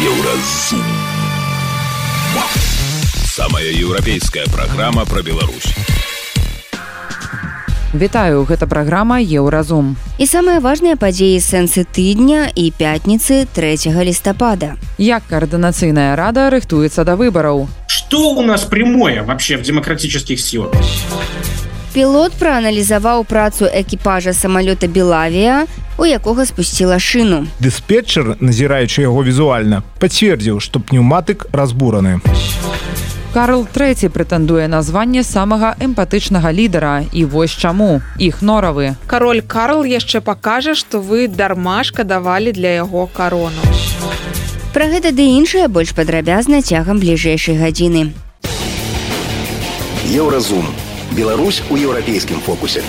Еўразум. Самая еўрапейская праграма пра Беларусь. Вітаю, гэта праграма Еўразум. І самыя важныя падзеі сэнсы тыдня і пятніцы 3 лістапада. Як каардынацыйная рада рыхтуецца да выбараў. Что у нас прямое вообще в демократических силах? Пілот прааналізаваў працу экіпажа самалёта Белавія, у якога спусціла шыну. Дыспетчер, назіраючы яго візуальна, пацвердзіў, што пнеўматык разбураны. Карл III прэтэндуе на званне самага эмпатычнага лідара і вось чаму іх норавы. Кароль Карл яшчэ пакажа, што вы дарма шкадавалі для яго карону. Пра гэта ды іншае больш падрабязна цягам бліжэйшай гадзіны. Еўразум. Беларусь у еўрапейскім фокусе.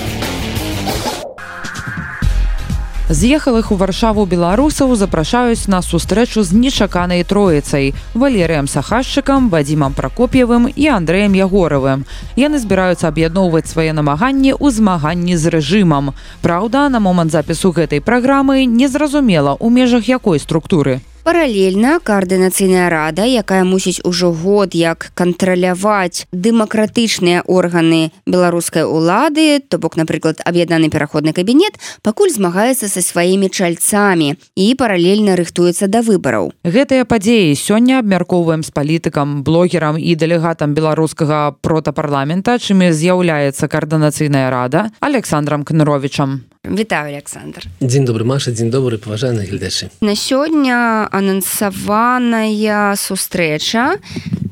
З'ехалых у варшаву беларусаў запрашаюць на сустрэчу з нечаканай троіцай валерыем сахашчыкам вадзімам пракоп'евым і андрэем ягоравым яны збіраюцца аб'ядноўваць свае намаганні ў змаганні з рэжымам. Праўда на момант запісу гэтай праграмы незразумела у межах якой структуры Паралельна каардынацыйная рада, якая мусіць ужо год як кантраляваць дэмакратычныя органы беларускай улады, то бок, напрыклад, аб'яднаны пераходны кабінет, пакуль змагаецца са сваімі чальцамі і паралельна рыхтуецца да выбараў. Гэтыя падзеі сёння абмяркоўваем з палітыкам, блогерам і дэлегатам беларускага протапарламента, чымі з'яўляецца каардынацыйная рада Александром Кныровичам. Вітаю Александр. Дзень добры Маша, дзень добры паважаны гледачы. На сёння анансаваная сустрэча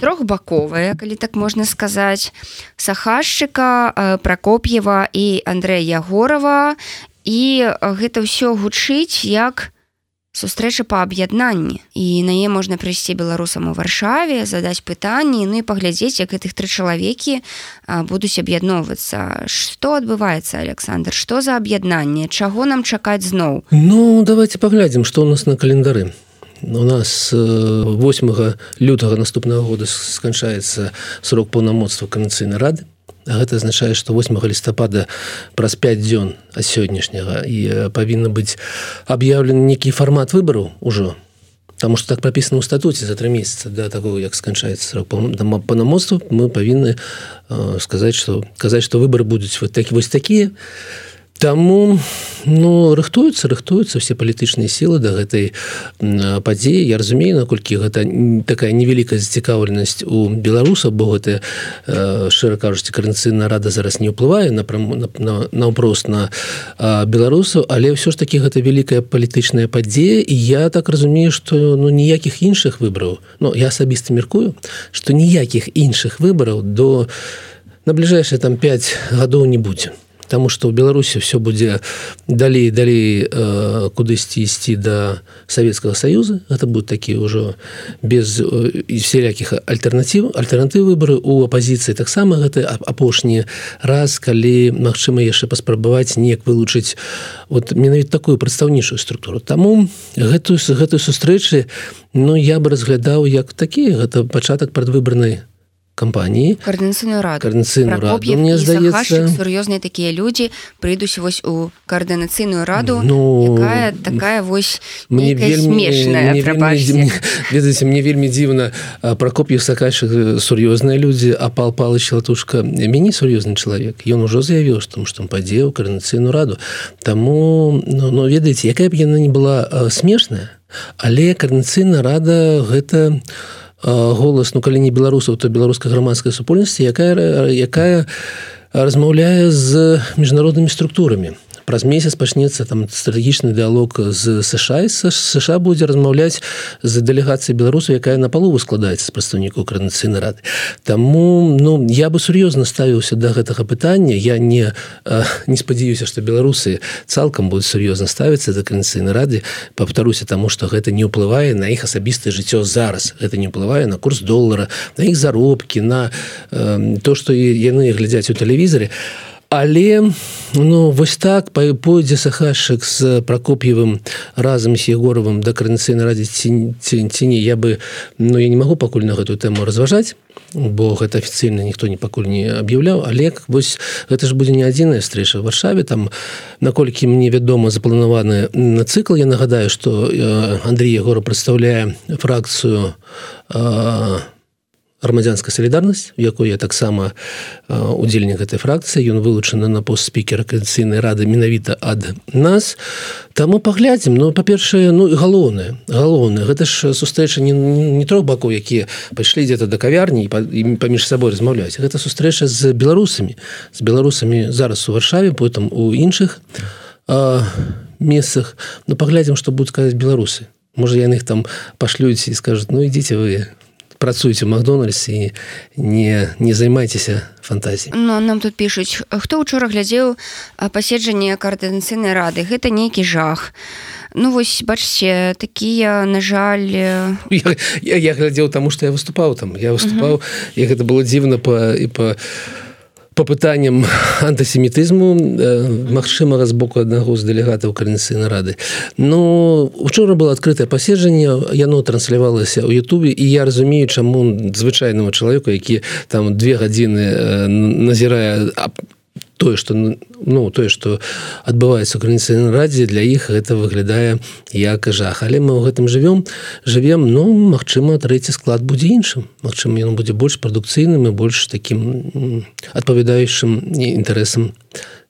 трохбаковая, калі так можна сказаць сахашчыка Пракоп'ева і Андрэя Ягорова і гэта ўсё гучыць як, сустрэча па аб'яднанні. І на е можна прыйсці беларусам у варшаве задаць пытанні ну і паглядзець як гэтых тры чалавекі будуць аб'ядноўвацца. Что адбываецца Александр? Что за аб'яднанне? Чаго нам чакаць зноў? Ну давайте паглядзім что у нас на календары. У нас 8 лютага наступнага года сканчаецца срок паўнамоцтва канцыйнай рады гэта азначае што 8 лістапада праз 5 дзён а сённяшняга і павінна быць аб'яўлены нейкі фармат выбараў ужо Таму что так прапісана ў статуце за тры месяца да такого як сканчаецца панамоцтва мы павінны э, сказаць што казаць што выбары будуць вот такі вось такія Таму ну рыхтуюцца рыхтуюцца все палітычныя сілы да гэтай падзеі. Я разумею наколькі гэта такая невялікая зацікаўленасць у беларусаў бо гэта шчыра кажуць каранцыйная рада зараз не ўплывае наўпрост на, на, на беларусаў. Але ўсё ж таки гэта вялікая палітычная падзея. І я так разумею что ну ніякіх іншых выбраў Ну я асабіста мяркую что ніякіх іншых выбараў до на бліжэйшие там 5 гадоў не будзе Таму што ў Беларусі все будзе далей далей кудысьці ісці да Савецкага союза. Это будут такія ўжо без э, всялякіх альтэрнатыў альтэрнатыў выборы у апозіцыі таксама гэта апошні раз калі Мачыма яшчэ паспрабаваць неяк вылучыць вот менавіта такую прадстаўнейшую структуру. Таму гэтую гэтую сустрэчы Ну я бы разглядаў як такі гэта пачатак прадвыбарнай кампаніі каардынацыйную раду. Каардынацыйную раду мне здаецца сур'ёзныя такія людзі прыйдуць вось у каардынацыйную раду ну якая, такая вось мне вельмі ведаеце мне вельмі дзіўна пракоп'ю сакашых сур'ёзныя людзі а пал палыч латушка мяне сур'ёзны чалавек ён ужо заявіў што што падзеў каардынацыйную раду. Таму ну, ну ведаеце якая б яна не была смешная але каардынацыйная рада гэта у голас ну калі не беларусаў то беларускай грамадскай супольнасці якая якая размаўляе з міжнароднымі структурамі праз месяц пачнецца там стратэгічны дыалог з сша сша будзе размаўляць з дэлегацыяй беларусу якая на палову складаецца з прадстаўнікаў карнацыйнай рады. Таму ну я бы сур'ёзна ставіўся до да гэтага пытання. Я не не спадзяюся что беларусы цалкам будуць сур'ёзна ставіцца да канцыйнай рады. Повторуся тому что гэта не ўплывае на іх асабістае жыццё зараз. Это не ўплывае на курс долара на іх заробкі на э, то что яны глядзяць у тэлевізоре а але ну вось так пойдзе сахашчык з прокоп'евым разам з егоровым да карнацыйна радзіць ці не я бы ну я не могу пакуль на гэтую тэму разважаць бо гэта афіцыйна ніхто не пакуль не аб'яўляў. Але вось гэта ж будзе не адзіная стрэча варшаве. Там наколькі мне вядома запланаваны на цыкл. Я нагадаю что Андрей егора прадстаўляе фракцыю а грамадзянская солідарнасць у якой я таксама удзельнік гэтай фракцыі. Ён вылучаны на пост спікера канцыйнай рады менавіта ад нас. Таму паглядзім. Ну па-першае ну галоўнае галоўнае. Гэта ж сустрэча не, не трох бакоў якія пайшлі дзе-то да кавярні і паміж сабой размаўляць. Гэта сустрэча з беларусамі. З беларусамі зараз у варшаве потым у іншых а, месцах. Ну паглядзім што будуць сказаць беларусы. Можа яны іх там пашлюць і скажуць ну ідзіце вы працуеце в макдональдс і не не займайцеся фантазій но нам тут пишутць хто учора глядзеў паседжанне каардынацыйнай рады? Гэта нейкі жах. Ну вось бачце такія на жаль я, я, я глядзеў таму што я выступаў там. Я выступаў і гэта было дзіўна па і па по пытанням антысемітызму э, магчымага з боку аднаго з дэлегатаў карнацыйнай рады Ну учора было адкрытае паседжанне яно транслявалася ў Ютубе і я разумею чаму звычайнага чалавека які там две гадзіны э, назірае тое что ну тое что адбываецца граніцы на радзе для іх это выглядае як жах. Але мы ў гэтым живвем живвем ну Мачыма трэці склад будзе іншым. Мачым ён будзе больш прадукцыйным і больш таким адпавядаючым інтарэсам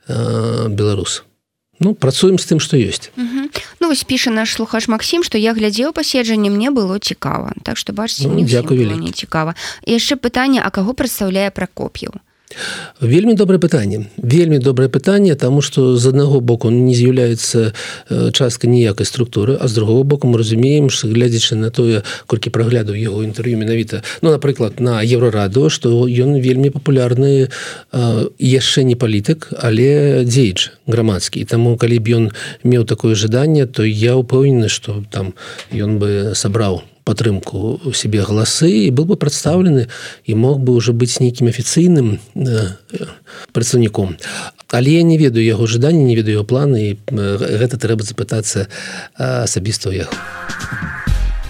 беларус ну працуем з тым что ёсць. Ну вось піша наш слухач Макссім што я глядзеў паседжанне мне было цікава. Так што бачце ну, дзякую не цікава яшчэ пытанне а каго прадстаўляе пракоп'яў вельмі добрае пытанне. Вельмі добрае пытанне тому что з аднаго боку не з'яўляецца частка ніякай структуры а з другого боку мы разумеем что глядзячы на тое колькі праглядаў яго інтэрв'ю менавіта ну напрыклад на еўрараду что ён вельмі папулярны яшчэ не палітык але дзеяч грамадскі. Таму калі б ён меў такое жаданне то я упэўнены что там ён бы сабраў падтрымку сябе галасы і был бы прадстаўлены і мог бы уже быць нейкім афіцыйным э, прадстаўніком але я не ведаю яго жаданні не ведаю планы і гэта трэба запытацца асабіста ў яго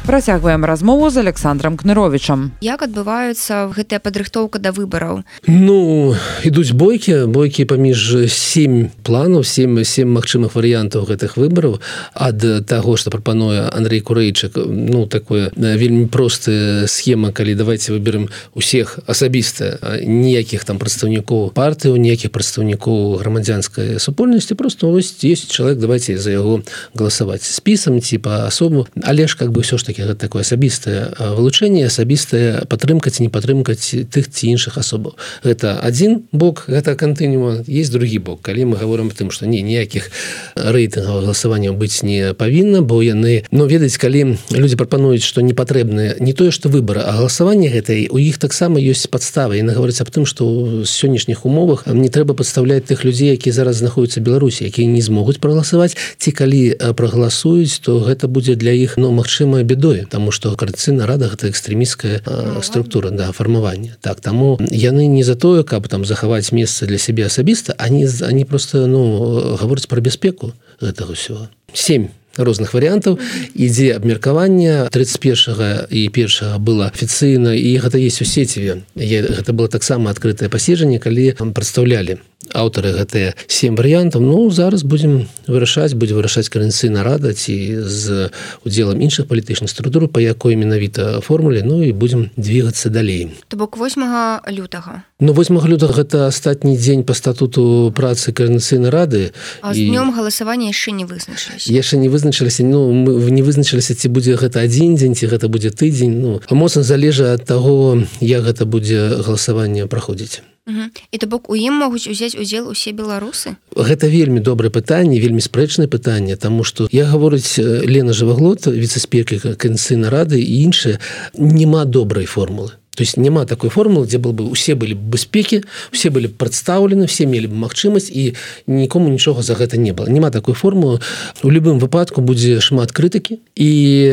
Працягваем размову з Александром кныровичам як адбываюцца гэтая падрыхтоўка да выбараў? Ну ідуць бойкі бойкі паміж сем планаў сем сем магчымых варыянтаў гэтых выбараў. Ад таго што прапануе Андрей курэйчык ну такое вельмі простая схема калі давайте выберем усіх асабіста ніякіх там прадстаўнікоў партыяў ніякіх прадстаўнікоў грамадзянскай супольнасці. Просто ось есть чалавек давайте за яго галасаваць спісам типа асобу. Але ж как бы все ж таки гэта такое асабістае вылучэнне асабістая падтрымка ці не падтрымкаць тых ці іншых асобаў гэта один бок гэта кантынума есть другі бок. Калі мы говорим тым что не ніякіх рэйтынгаў галасавання быць не павінна бо яны но ведаць калі люди прапануюць что не патрэбныя не тое что выбора а галасаванне гэтай у іх таксама ёсць подставы і наговорыць аб тым что сённяшніх умовах не трэба подставляць тых людзей які зараз знаходзяцца беларусі якія не змогуць прагаласаваць ці калі прагаласуюць то гэта будзе для іх но ну, магчымая беда бядой тому что карцына рада гэта экстрэміская структура да фармавання так таму яны не за тое каб там захаваць месца для сябе асабіста они они просто ну гавораць про бяспеку гэтага ўсё 7 розных варыянтаў. Ідзе абмеркавання 31 і першага было афіцыйна і гэта есть у сеціве гэта было таксама адкрытае паседжанне калі там прадстаўлялі аўтары гэтыя сем варыянтаў. Ну зараз будзем вырашаць будзе вырашаць карэнцыйна рада ці з удзелам іншых палітычных структур па якой менавіта формуле Ну і будзем двигацца далей. То бок 8 лютага. Ну 8 лютага гэта астатні дзень па статуту працы карэнцыйнай рады днём галасавання яшчэ не вызначылася яшчэ не вызначылася Ну мы не вызначыліся ці будзе гэта адзін дзень ці гэта будзе тыдзень. Ну моцна залежа ад таго як гэта будзе галасаванне праходзіць і то бок у ім могуць узяць удзел усе беларусы? Гэта вельмі добрае пытанне вельмі спрэчнае пытанне тому что я гаворыць Лена жываглот віцеспекі канцыйна рады і іншыя няма добрай формулы то есть няма такой формулы дзе был бы усе былі бяспекі все былі прадстаўлены все мелі бы магчымасць і нікому нічога за гэта не было. Няма такой формулы. У любым выпадку будзе шмат крытыкі і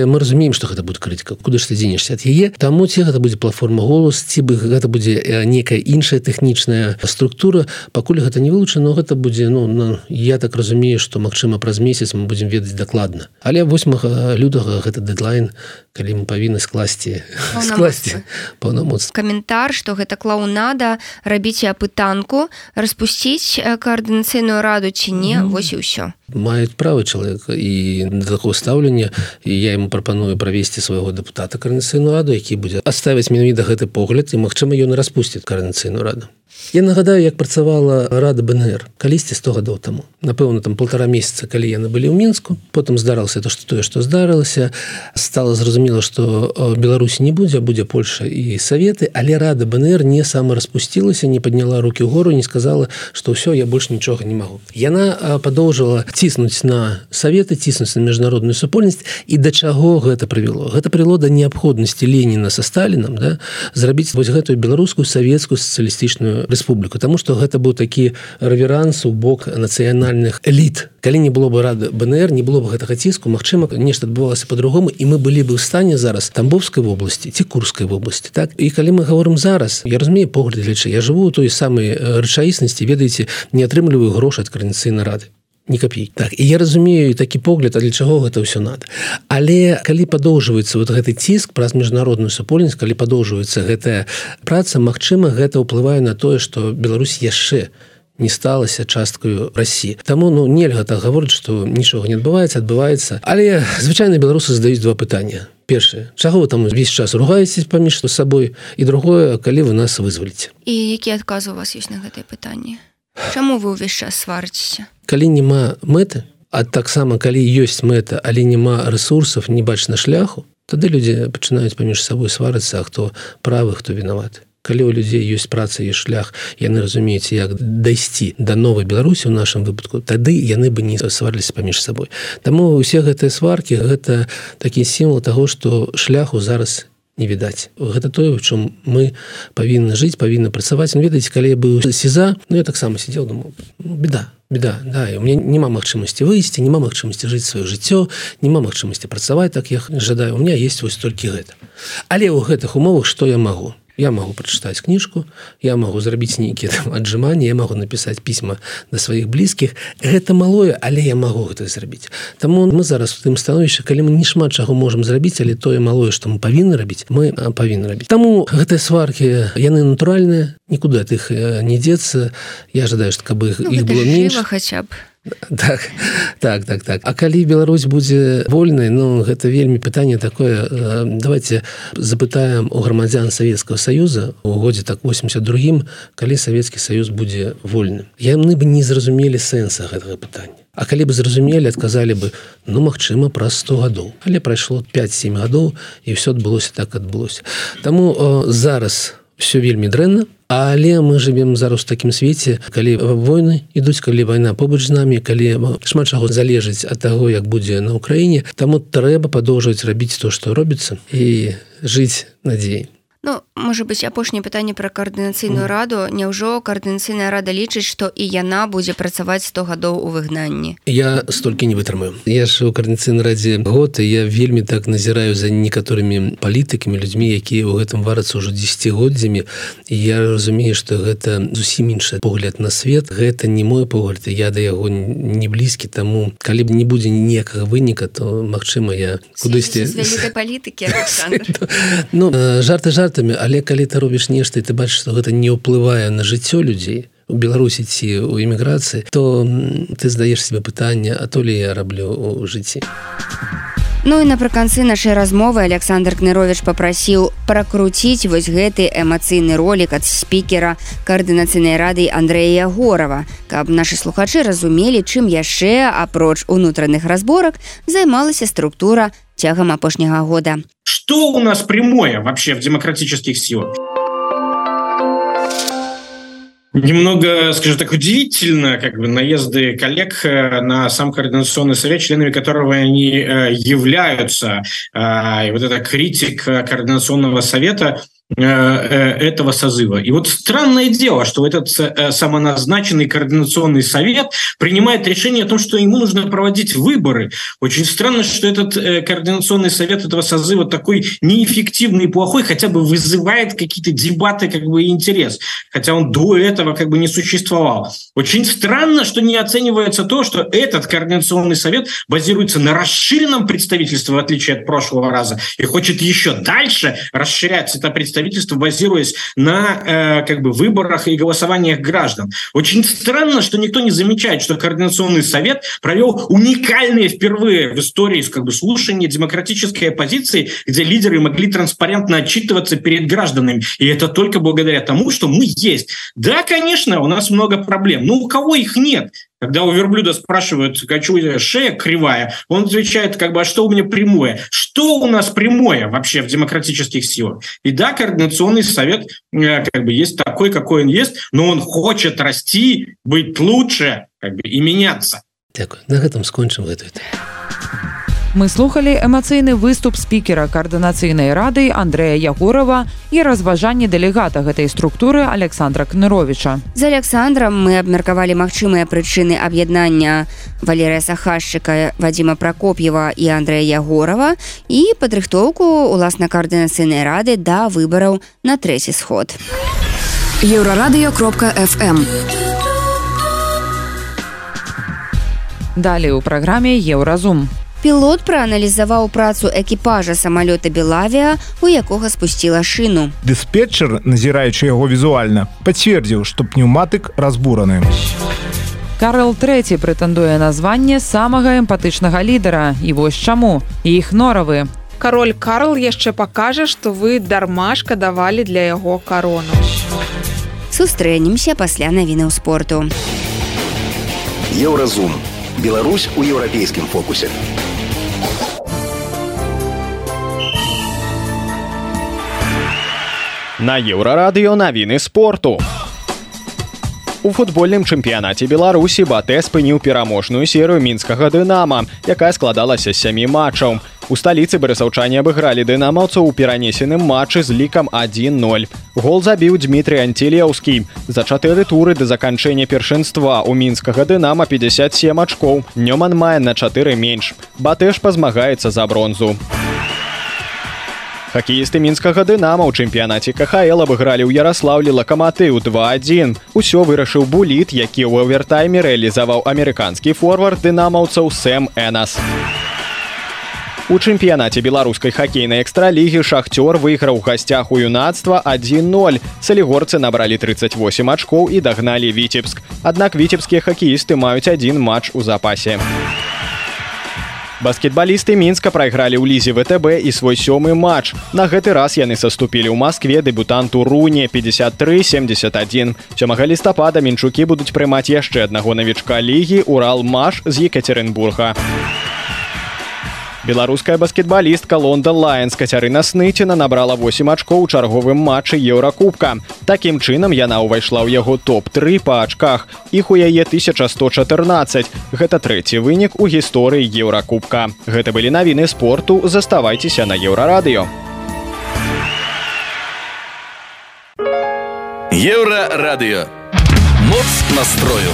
мы разумеем что гэта будет крытыка куды ж ты дзенешься ад яе? Таму ці гэта будзе платформа голос ці бы гэта будзе некая іншая тэхнічная структура. Пакуль гэта не вылучана гэта будзе ну на, я так разумею что Мачыма праз месяц мы будзем ведаць дакладна але 8 лютага гэта дедлайн калі мы павінны скласці скласці паўнамоц каментар что гэта клоунада рабіць апытанку распусціць коаардынацыйную раду ці не mm. вось і ўсё. маюць права чалавека і да такого стаўлення і я ему прапаную правесці свайго депутата карнацыйную раду які будзе оставіць менавіта гэты погляд і магчыма ён распусціць карнацыйную раду Я нагадаю як працавала рада БНР калісьці 100 гадоў таму. Напэўна там полтора месяца калі яны былі ў мінску потым здарылася то что тое что здарылася. Стало зразумела что Беларусі не будзе будзе Польша і советы але рада БНР не сама распусцілася не подняла руки ў гору не сказала что ўсё я больше нічога не магу. Яна подоўжила ціснуць на советы ціснуць на міжнародную супольнасць. І да чаго гэта прывяло? Гэта прывяло да неабходнасці Леніна со сталіном да зрабіць вось гэтую беларускую савецкую сацыялістычную рэспубліку Таму што гэта быў такі рэверанс у бок нацыянальных эліт калі не было бы рады БНР не было бы гэтага ціску Мачыма нешта адбывалася по-другому і мы былі бы ў стане зараз тамбовскай вобласці ці курскай вобласці так? І калі мы говорим зараз я разумею погляд лічы я жыву у той самай рэчаіснасці ведаеце не атрымліваю грошы ад каранцыйнай рады не капей так і я разумею такі погляд а для чаго гэта ўсё надо. Але калі падоўжваецца вот гэты ціск праз міжнародную супольнасць калі падоўжваецца гэтая праца Мачыма гэта ўплывае на тое что Беларусь яшчэ не сталася часткаю Росі Таму ну нельга так гаворыць что нічога не адбываецца адбываецца. Але звычайна беларусы задаюць два пытання першае чаго вы там увесь час ругаецесь паміж сабой? І другое калі вы нас вызваліце? І які адказ у вас ёсць на гэтае пытанне Чаму вы ўвесь час сварыцеся? Калі няма мэты а таксама калі ёсць мэта але няма ресурсов не бачна шляху тады людзі пачынаюць паміж сабой сварыцца хто правы хто вінаваты. У людзей ёсць праца і шлях яны разумеюць як дайсці до новой беларусі у нашем выпадку тады яны бы не сварыліся паміж сабой. Таму усе гэтыя сваркі гэта такі сімвал того что шляху зараз не відаць. Гэта тое в чым мы павінны жыць павінны працаваць. Ведаць калі я быў сеза Ну я таксама сидел думаю ну, беда беда да у меня няма магчымасці выйсці няма магчымасці жыць сваё жыццё няма магчымасці працаваць так я жадаю. У меня есть вось толькі гэта. Але ў гэтых умовах что я магу я могу прочитать кніжку я могу зрабіць нейкіе аджиманні я могу написать пісьма на сваіх блізкіх гэта малое але я могу гэта зрабіць Таму мы зараз у тым становішча калі мы не шмат чаго можемм зрабіць але тое малое что мы павінны рабіць мы павінны рабіць. Таму гэтыя сваркі яны натуральныя нікуды ад іх не дзецца. Я жадаю каб іх, ну, іх было менш. хаця б так так так так. А калі Беларусь будзе вольнай Ну гэта вельмі пытанне такое давайте запытаем у грамадзян Савецкого союза у годзе так 82 калі Савецкі союз будзе вольным. Яны бы не зразумелі сэнса гэтага пытання. А калі бы зразумелі адказалі бы ну магчыма праз 100 гадоў але прайшло 5-7 гадоў і все адбылося так адбылося. Таму о, зараз все вельмі дрэнна. Але мы жывем зараз у такім свеце калі войны ідуць калі вайна побач з намі калі шмат чаго залежыць ад таго як будзе на ўкраіне таму трэба падоўжваць рабіць то што робіцца і жыць надзей Ну можа быць апошняе пытанне пра каардынацыйную раду. Няўжо каардынацыйная рада лічыць што і яна будзе працаваць 100 гадоў у выгнанні? Я столькі не вытрымаю. Я ж у каардынацыйнай радзе год і я вельмі так назіраю за некаторымі палітыкамі людзьмі якія ў гэтым варацца ўжо десятгоддзямі я разумею што гэта зусім іншы погляд на свет. Гэта не мой погляд я да яго не блізкі. Таму калі б не будзе ніякага выніка то магчыма я кудысьці палітыкі ну жарты жарты жартамі але калі ты робіш нешта ты бачыш што гэта не ўплывае на жыццё людзей у беларусі ці у эміграцыі то ты здаеш себе пытанне а то ли я раблю у жыцці Ну і напрыканцы нашай размовы Александр кнырович попрасіў пракруціць вось гэты эмацыйны ролик ад спікера каардынацыйнай рады Андрэя Горова каб нашы слухачы разумелі чым яшчэ апроч унутраных разборак займалася структура цягам апошняга года. Что у нас прямое вообще в демократических силах? Немного скажу так удивительно как бы наезды коллег э, на сам координационный совет членами которого они э, являются. А, и вот эта критика координационного совета э, этого созыва. И вот странное дело, что этот самоназначенный координационный совет принимает решение о том, что ему нужно проводить выборы. Очень странно, что этот координационный совет этого созыва такой неэффективный и плохой, хотя бы вызывает какие-то дебаты как бы интерес, хотя он до этого как бы не существовал. Очень странно, что не оценивается то, что этот координационный совет базируется на расширенном представительстве, в отличие от прошлого раза, и хочет еще дальше расширять это представительство, базируясь на э, как бы выборах и голосованиях граждан. Очень странно, что никто не замечает, что координационный совет провел уникальные впервые в истории как бы слушания демократической оппозиции, где лидеры могли транспарентно отчитываться перед гражданами. И это только благодаря тому, что мы есть. Да, конечно, у нас много проблем, но у кого их нет? Когда у верблюда спрашивают, хочу шея кривая, он отвечает, как бы, а что у меня прямое? Что у нас прямое вообще в демократических силах? И да, координационный совет э, как бы есть такой, какой он есть, но он хочет расти, быть лучше как бы, и меняться. Дякую. На этом скончим эту тему мы слухали эмацыйны выступ спікера каардынацыйнай рады Андрэя Ягорова і разважанне дэлегата гэтай структуры Александра Кныровича. З Александром мы абмеркавалі магчымыя прычыны аб'яднання Валерыя Сахашчыка, Вадзіма Пракоп'ева і Андрэя Ягорова і падрыхтоўку уласна каардынацыйнай рады да выбараў на трэці сход. Еўрарадыё кропка FM. Далей у праграме Еўразум пілот прааналізаваў працу экіпажа самалёта белавія у якога спусціла шыну. Дыспетчер назіраючы яго візуальна пацвердзіў што пнеўматык разбураны. Карл III прэтэндуе названне самага эмпатычнага лідара і вось чаму. Іх норавы. Кароль Карл яшчэ пакажа што вы дармашка давалі для яго карону. Сустрэнемся пасля навінаў спорту. Еўразум Беларусь у еўрапейскім фокусе На еўрарадыё навіны спорту. У футбольным чэмпіянаце Беларусі Батэ спыніў пераможную серыю мінскага дынама, якая складалася з сямі матчаў. У сталіцы барысаўчане абыгралі дынамаўцаў у перанесеным матчы з лікам 1-0. Гол забіў Дмітрый Антелеўскі. За чатыры туры да заканчэння першынства у мінскага дынама 57 ачкоў. Нёман мае на чатыры менш. Батэш пазмагаецца за бронзу. Хакеісты мінскага дынама ў чэмпіянаце КХл абыгралі ў Ярослаўлі лакаматыў 2-1. Усё вырашыў буліт, які ў овертайме рэалізаваў амерыканскі форвард дынамаўцаў Сэм Энас. У чэмпіянаце беларускай хакейнай экстралігі шахцёр выйграў гасцях у юнацтва 1-0. Салігорцы набралі 38 ачкоў і дагналі віцебск. Аднак віцебскія хакеісты маюць адзін матч у запасе. Баскетбалісты мінска прайгралі ў лізе ВТБ і свой сёмы матч. На гэты раз яны саступілі ў Маскве дэбютанту руне 5371. Сёмага лістапада мінчукі будуць прымаць яшчэ аднаго навічка лігі Урал Маш з Екатерынбурга. Беларуская баскетбалістка Лонда Лайнс Кацярына Сныціна набрала 8 ачкоў у чарговым матчы еўракубка. Такім чынам яна ўвайшла ў яго топ-3 па ачках. Іх у яе 1114. Гэта трэці вынік у гісторыі еўракубка. Гэта былі навіны спорту, заставайцеся на еўрарадыё. Еўрарадыё. Моц настрою.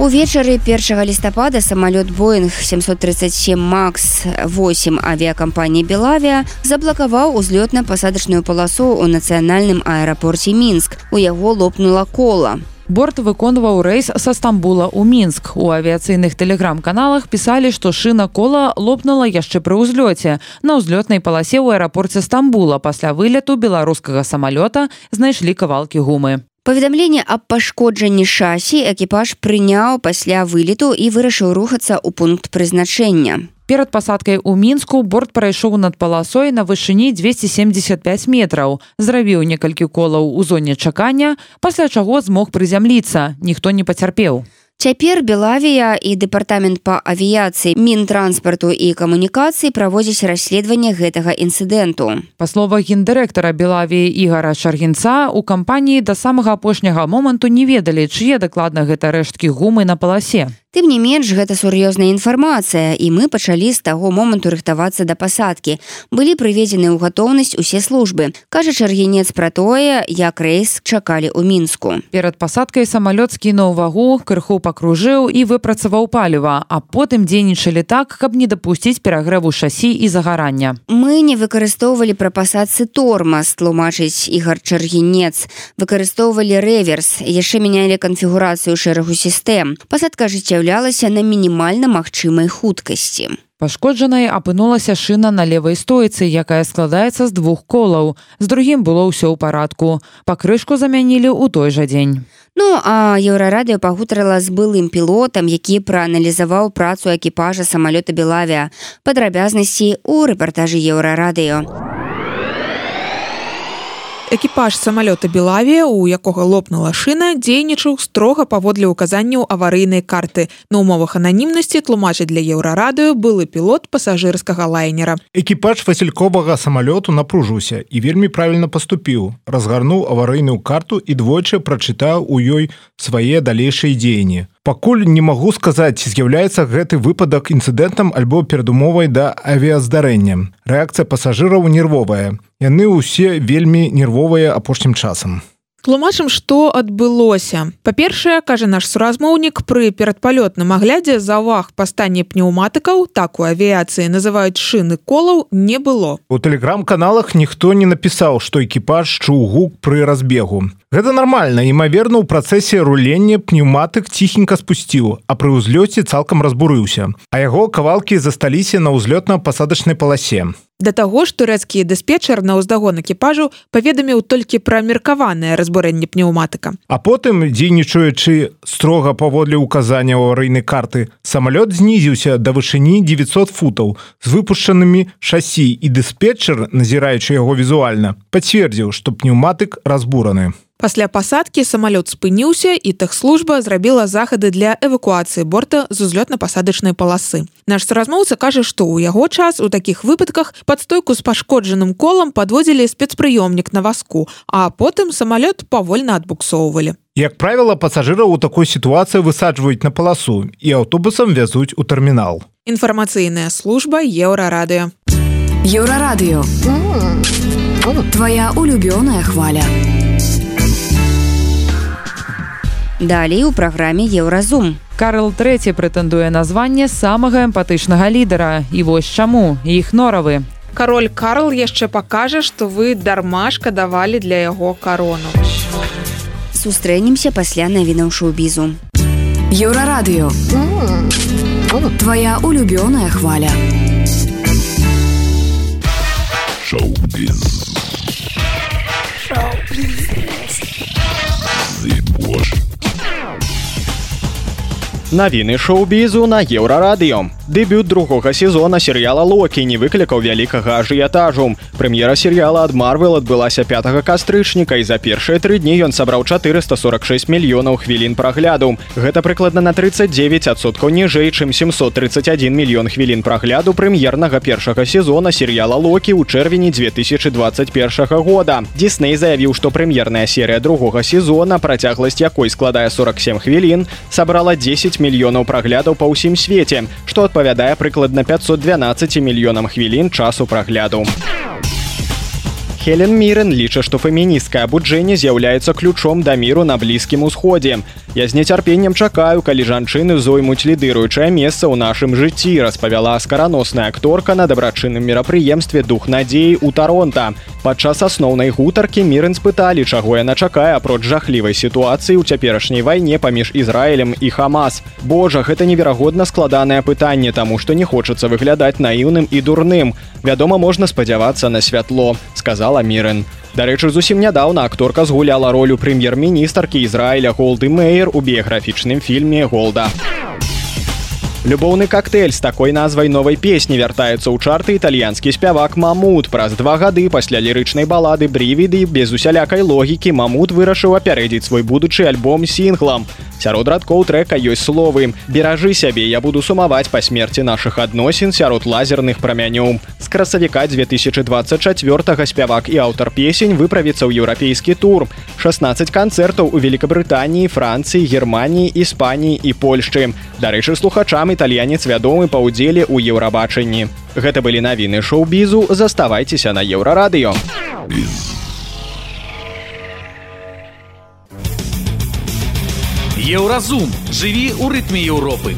Увечары 1 лістапада самалёт Боинг 737 Макс 8 авіякампаніі Белавія заблакаваў узлётна-пасадачную паласу ў нацыянальным аэрапорце Мінск. У яго лопнула кола. Борт выконваў рэйс са Стамбула ў Мінск. У авіяцыйных тэлеграм-каналах пісалі, што шына кола лопнула яшчэ пры ўзлёце. На ўзлётнай паласе ў аэрапорце Стамбула пасля вылету беларускага самалёта знайшлі кавалкі гумы паведамленне аб пашкоджанні шасі экіпаж прыняў пасля вылету і вырашыў рухацца ў пункт прызначэння пасадкай у мінску борт прайшоў над паласой на вышыні 275 метраў зрабіў некалькі колаў у зоне чакання пасля чаго змог прызямліцца ніхто не пацярпеў Цяпер Белавія і дэпартамент па авіяцыі мінтранспарту і камунікацыі праводзіць расследаванне гэтага інцыдэнту. Па словах гендырэктара Белавіі ігара Шаргінца у кампаніі да самага апошняга моманту не ведалі, чые дакладна гэта рэшткі гумы на паласе. Тым не менш гэта сур'ёзная інфармацыя і мы пачалі з таго моманту рыхтавацца да пасадкі. Былі прыведзены ў гатоўнасць усе службы. Кажа чаргенец пра тое, як рэйс чакалі ў мінску. Перад пасадкай самалёт скінуў вагу, крыху пакружыў і выпрацаваў паліва, а потым дзейнічалі так, каб не дапусціць перагрэву шасі і загарання. Мы не выкарыстоўвалі пра пасадцы тормаз, тлумачыць ігар чаргенец, выкарыстоўвалі рэверс, яшчэ мянялі канфігурацыю шэрагу сістэм. Пасадка жыцця з'яўлялася на мінімальна магчымай хуткасці. Пашкоджанай апынулася шына на левай стойцы, якая складаецца з двух колаў. З другім было ўсё ў парадку. Пакрышку замянілі ў той жа дзень. Ну а еўрарадыё пагутарыла з былым пілотам, які прааналізаваў працу экіпажа самалёта Белавія. Падрабязнасці ў рэпартажы еўрарадыё экіпаж самалёта белавія у якога лопнула шына дзейнічаў строга паводле ўказанняў аварыйнай карты. На умовах ананімнасці тлумачыць для еўрарадыё былы пілот пасажырскага лайнера. Экіпаж васильковага самалёту напружыўся і вельмі правільна паступіў разгарнуў аварыйную карту і двойчы прачытаў у ёй свае далейшыя дзеянні пакуль не магу сказаць з'яўляецца гэты выпадак інцыдэнтам альбо перадумовай да авіяздарэння рэакцыя пасажыраў нервовая. Яны ўсе вельмі нервовыя апошнім часам тлумачым што адбылося. Па-першае кажа наш суразмоўнік пры перадпалётным аглядзе заваг па стане пнеўматыкаў так у авіяцыі называюць шыны колаў не было. У тэлеграм-каналах ніхто не напісаў што экіпаж чуў гук пры разбегу. Гэта нармальна імаверна ў працэсе рулення пнеўматык ціхенька спусціў а пры ўзлёце цалкам разбурыўся. А яго кавалкі засталіся на ўзлётна-пасадачнай паласе Да таго ж турэцкі дыспетчар на ўздагон экіпажу паведаміў толькі пра меркаванае разбурэнне пнеўматыка. А потым дзейнічаючы строга паводле ўказання ў аварыйнай карты самалёт знізіўся да вышыні 900 футаў з выпушчанымі шасі і дыспетчар назіраючы яго візуальна пацвердзіў што пнеўматык разбураны пасля пасадкі самалёт спыніўся і тэхслужба зрабіла захады для эвакуацыі борта з узлётна-пасадачнай паласы. Наш размоўца кажа што ў яго час у такіх выпадках пад стойку з пашкоджаным колам падводзілі спецпрыёмнік на васку а потым самалёт павольна адбуксоўвалі. Як правіла пасажыраў у такой сітуацыі высаджваюць на паласу і аўтобусам вязуць у тэрмінал. Інфармацыйная служба еўрарадыё. Еўрарадыё. Твоя улюбёная хваля Далей у праграме еўразум. Карл III прэтэндуе названне самага эмпатычнага лідара і вось чаму іх норавы. Кароль Карл яшчэ пакажа, што вы дарма шкадавалі для яго карону. Сустрэнемся пасля навінаў шоу-бізу. Еўрарадыё Твая улюбёная хваля. Шоу-біз. Навіны шоу-бізу на еўрарадыё. Дэбют другога сезона серыяла Локі не выклікаў вялікага ажыятажу. Прэм'ера серыяла ад Марвел адбылася 5 кастрычніка і за першыя тры дні ён сабраў 446 мільёнаў хвілін прагляду. Гэта прыкладна на 39соткаў ніжэй, чым 731 мільён хвілін прагляду прэм'ернага першага сезона серыяла Локі ў чэрвені 2021 года. Дисней заявіў, што прэм'ерная серыя другога сезона, працягласць якой складае 47 хвілін, сабрала 10 мільёнаў праглядаў па ўсім свеце, што адпавядае прыкладна 512 мільёнам хвілін часу прагляду. Хелен Мірен ліча, што феміністкае абуджэнне з'яўляецца ключом да міру на блізкім усходзе. Я з нецярпеннем чакаю, калі жанчыны зоймуць лідыруючае месца ў нашым жыцці, распавяла скараносная акторка на дабрачынным мерапрыемстве дух надзеі ў Таронта. Падчас асноўнай гутаркі мірын спыталі, чаго яна чакае апроч жахлівай сітуацыі ў цяперашняй вайне паміж Ізраілем і Хамас. Божа, гэта неверагодна складанае пытанне, таму што не хочацца выглядаць наіўным і дурным. Вядома, можна спадзявацца на святло, сказала Мірын. Дарэчы, зусім нядаўна акторка згуляла ролю прэм'ер-міністаркі Ізраіля Голды Мэйер у біяграфічным фільме Голда. Любоўны коктейль з такой назвай новай песні вяртаецца ў чарты італьянскі спявак Мамут. Праз два гады пасля лірычнай балады брівіды без усялякай логікі Мамут вырашыў апярэдзіць свой будучы альбом сінглам. Сярод радкоў трека ёсць словы. Беражы сябе я буду сумаваць па смерти наших адносін сярод лазерных прамянёў з красавіка 2024 спявак і аўтар песень выправіцца ў еўрапейскі тур. 16 канцэртаў у великкабрытаніі францыі германії іспаніі і польшчы. Дарэчы слухачам італьянец вядомы па ўдзеле ў еўрабачанні. Гэта былі навіны шоу-бізу. Заставайцеся на еўрарадыё Еўразум жыві ў рытме Еўропы.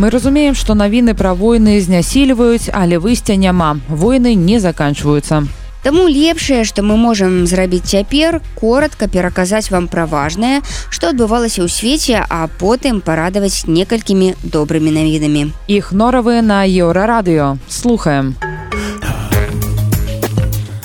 Мы разумеем, што навіны пра войны знясільваюць, але выйсця няма. Войны не заканчваюцца. Таму лепшае, што мы можам зрабіць цяпер, коротко пераказаць вам пра важнае, што адбывалася ў свеце, а потым парадаваць некалькімі добрымі навідамі. Іх норавы на еўрарадыё. Слухаем.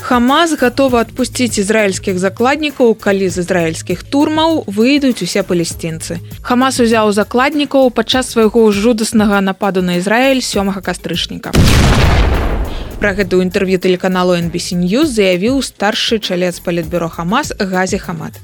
Хамас гатова адпусціць ізраільскіх закладнікаў, калі з ізраільскіх турмаў выйдуць усе палесцінцы. Хамас узяў закладнікаў падчас свайго жудаснага нападу на Ізраіль сёмага кастрычніка. Пра гэтую інтэрв'ю тэлеканалу NBC News заявіў старшы чалец палітбюро Хамас газе Хамат.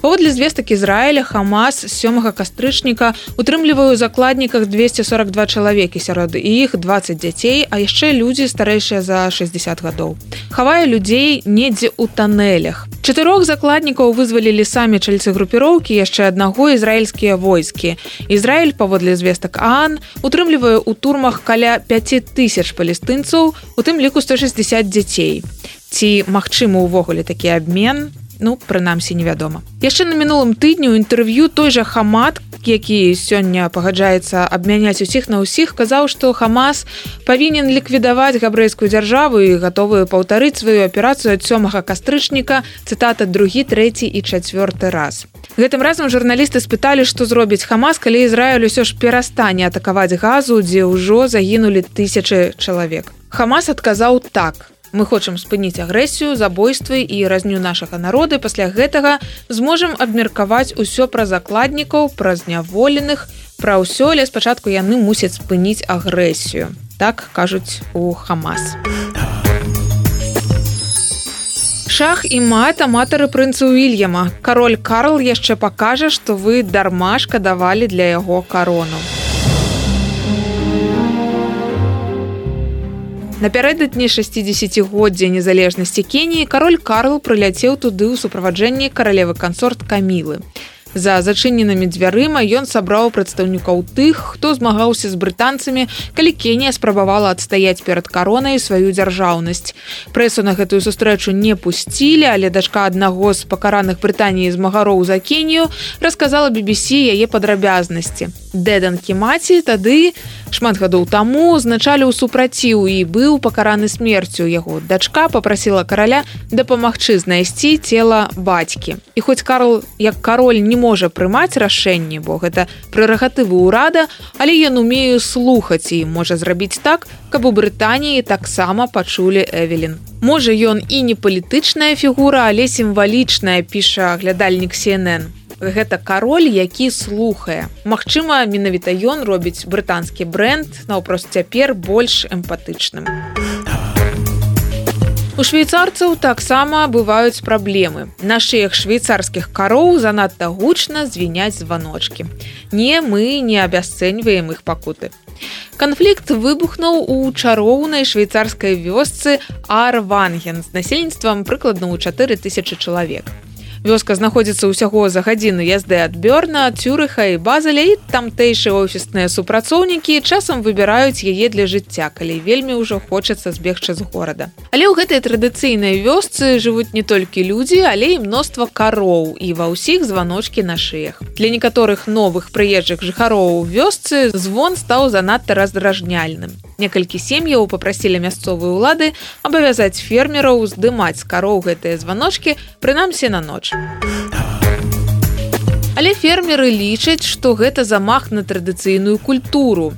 Паводле звестак Ізраіля Хамас сёмага кастрычніка утрымліваю закладніках 242 чалавекі сярод іх 20 дзяцей, а яшчэ людзі старэйшыя за 60 гадоў. Хавае людзей недзе ў танелях. Чатырох закладнікаў вызвалілі самі чальцы групіроўкі яшчэ аднаго ізраільскія войскі. Ізраіль паводле звестак Аан утрымлівае ў турмах каля 5000 палестынцаў, у тым ліку 160 дзяцей. Ці магчымы ўвогуле такі абмен, ну прынамсі невядома. Яшчэ на мінулым тыдню інтэрв'ю той жа хамат які сёння пагаджаецца абмяняць усіх на ўсіх казаў што хамас павінен ліквідаваць габрэйскую дзяржаву і гатовую паўтарыць сваю аперацыю ад сёмага кастрычніка цытата другі трэці і чацвёрты раз гэтым разам журналісты спыталі што зробіць хамас калі ізраіль усё ж перастане атакаваць газу дзе ўжо загінулі тысячы чалавек. Хамас адказаў так Мы хочам спыніць агрэсію, забойствы і разню нашага народа пасля гэтага зможам абмеркаваць усё пра закладнікаў, пра зняволеных, пра ўсё, але спачатку яны мусяць спыніць агрэсію. Так кажуць у Хамас. Шах і мат аматары прынцу Уільяма. Кароль Карл яшчэ пакажа, што вы дарма шкадавалі для яго карону. Напярэдадні 60годдзя незалежнасці Кеніі кароль Карл прыляцеў туды ў суправаджэнні каралевы кансорт камілы. За зачыненымі дзвярыма ён сабраў прадстаўнікоў тых, хто змагаўся з брытанцамі, калі Кенія спрабавала адстаяць перад каронай сваю дзяржаўнасць. Прэсу на гэтую сустрэчу не пусцілі, але дачка аднаго з пакараных Брытаніі змагароў за Кенію расказала BBC яе падрабязнасці. Дэдан Кімаці тады шмат гадоў таму узначалі ў супраціў і быў пакараны смерцю яго. Дачка попрасіла караля дапамагчы знайсці цела бацькі. І хоць Карл як кароль не можа прымаць рашэнне, бо гэта прэрагатывы ўрада, але ён умею слухаць і можа зрабіць так, каб у Брытаніі таксама пачулі Эвелін. Можа ён і не палітычная фігура, але сімвалічная піша глядальнік CNN. Гэта кароль, які слухае. Магчыма, менавіта ён робіць брытанскі бренд наўпрост цяпер больш эмпатычным. У швейцарцаў таксама бываюць праблемы. На шыях швейцарскіх кароў занадта гучна звіняць званочки. Не мы не абясцэньваем іх пакуты. Канфлікт выбухнуў у чароўнай швейцарскай вёсцы Арванген з насельніцтвам прыкладна ў 4000 чалавек вёска знаходзіцца ўсяго за гадзіну язды ад бёрна цюрыха і базаля і тамтэйшыя офісныя супрацоўнікі часам выбіраюць яе для жыцця калі вельмі ўжо хочацца збегчы з горада. Але ў гэтай традыцыйнай вёсцы жывуць не толькі людзі але і мноства кароў і ва ўсіх званочки на шыях. Для некаторых новых прыезджых жыхароў вёсцы звон стаў занадта раздражняльным. Некалькі сем'яў попрасілі мясцовыя ўлады абавязаць фермераў здымаць з кароў гэтыя званочки прынамсі на ноч але фермеры лічаць што гэта замах на традыцыйную культуру.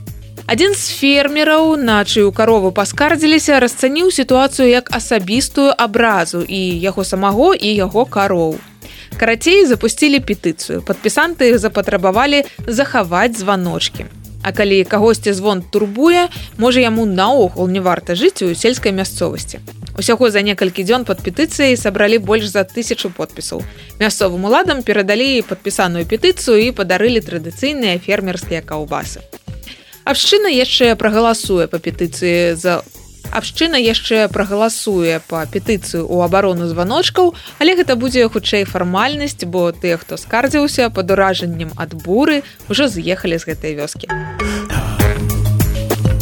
Адзін з фермераў на чыю карову паскардзіліся расцаніў сітуацыю як асабістую абразу і яго самого і яго кароў. Карацей запусцілі петыцыю. Падпісанты запатрабавалі захаваць званочки А калі кагосьці звон турбуе, можа яму наогул не варта жыць у сельскай мясцовасці. Усяго за некалькі дзён пад петыцыяй сабралі больш за тысячу подпісаў. Мясцовым уладам перадалі падпісаную петыцыю і падарылі традыцыйныя фермерскія каўбасы. Абшчына яшчэ прагаласуе па петыцыі за Абшчына яшчэ прагаласуе па петыцыю ў абарону званочкаў, але гэта будзе хутчэй фармальнасць, бо тыя, хто скардзіўся пад уражаннем ад буры, ужо з'ехалі з гэтай вёскі.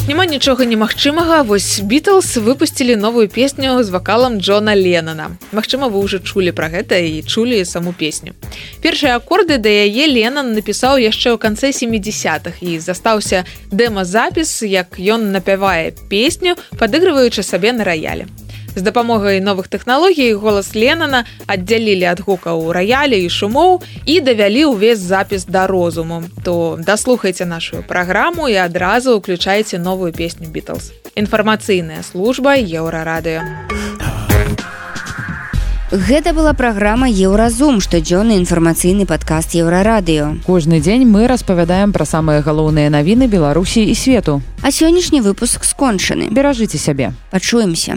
Няма нічога немагчымага, вось Бітлз выпусцілі новую песню з вакалам Джона Ленана. Магчыма, вы ўжо чулі пра гэта і чулі саму песню. Першыя акорды да яе Ленан напісаў яшчэ ў канцы 70-х і застаўся дэмазапіс, як ён напявае песню, падыгрываючы сабе на раяле з дапамогай новых тэхналогій голас ленана аддзялілі ад гукаў раялі і шумоў і давялі ўвесь запіс да розуму. То даслухайце нашу праграму і адразу ўключайце новую песню Бітлз інфармацыйная служба еўрарадыё. Гэта была праграма еўразум штодзённы інфармацыйны падкаст еўрарадыё кожны дзень мы распавядаем пра самыя галоўныя навіны беларусі і свету. А сённяшні выпуск скончаны. Беражыце сябе. Пачуемся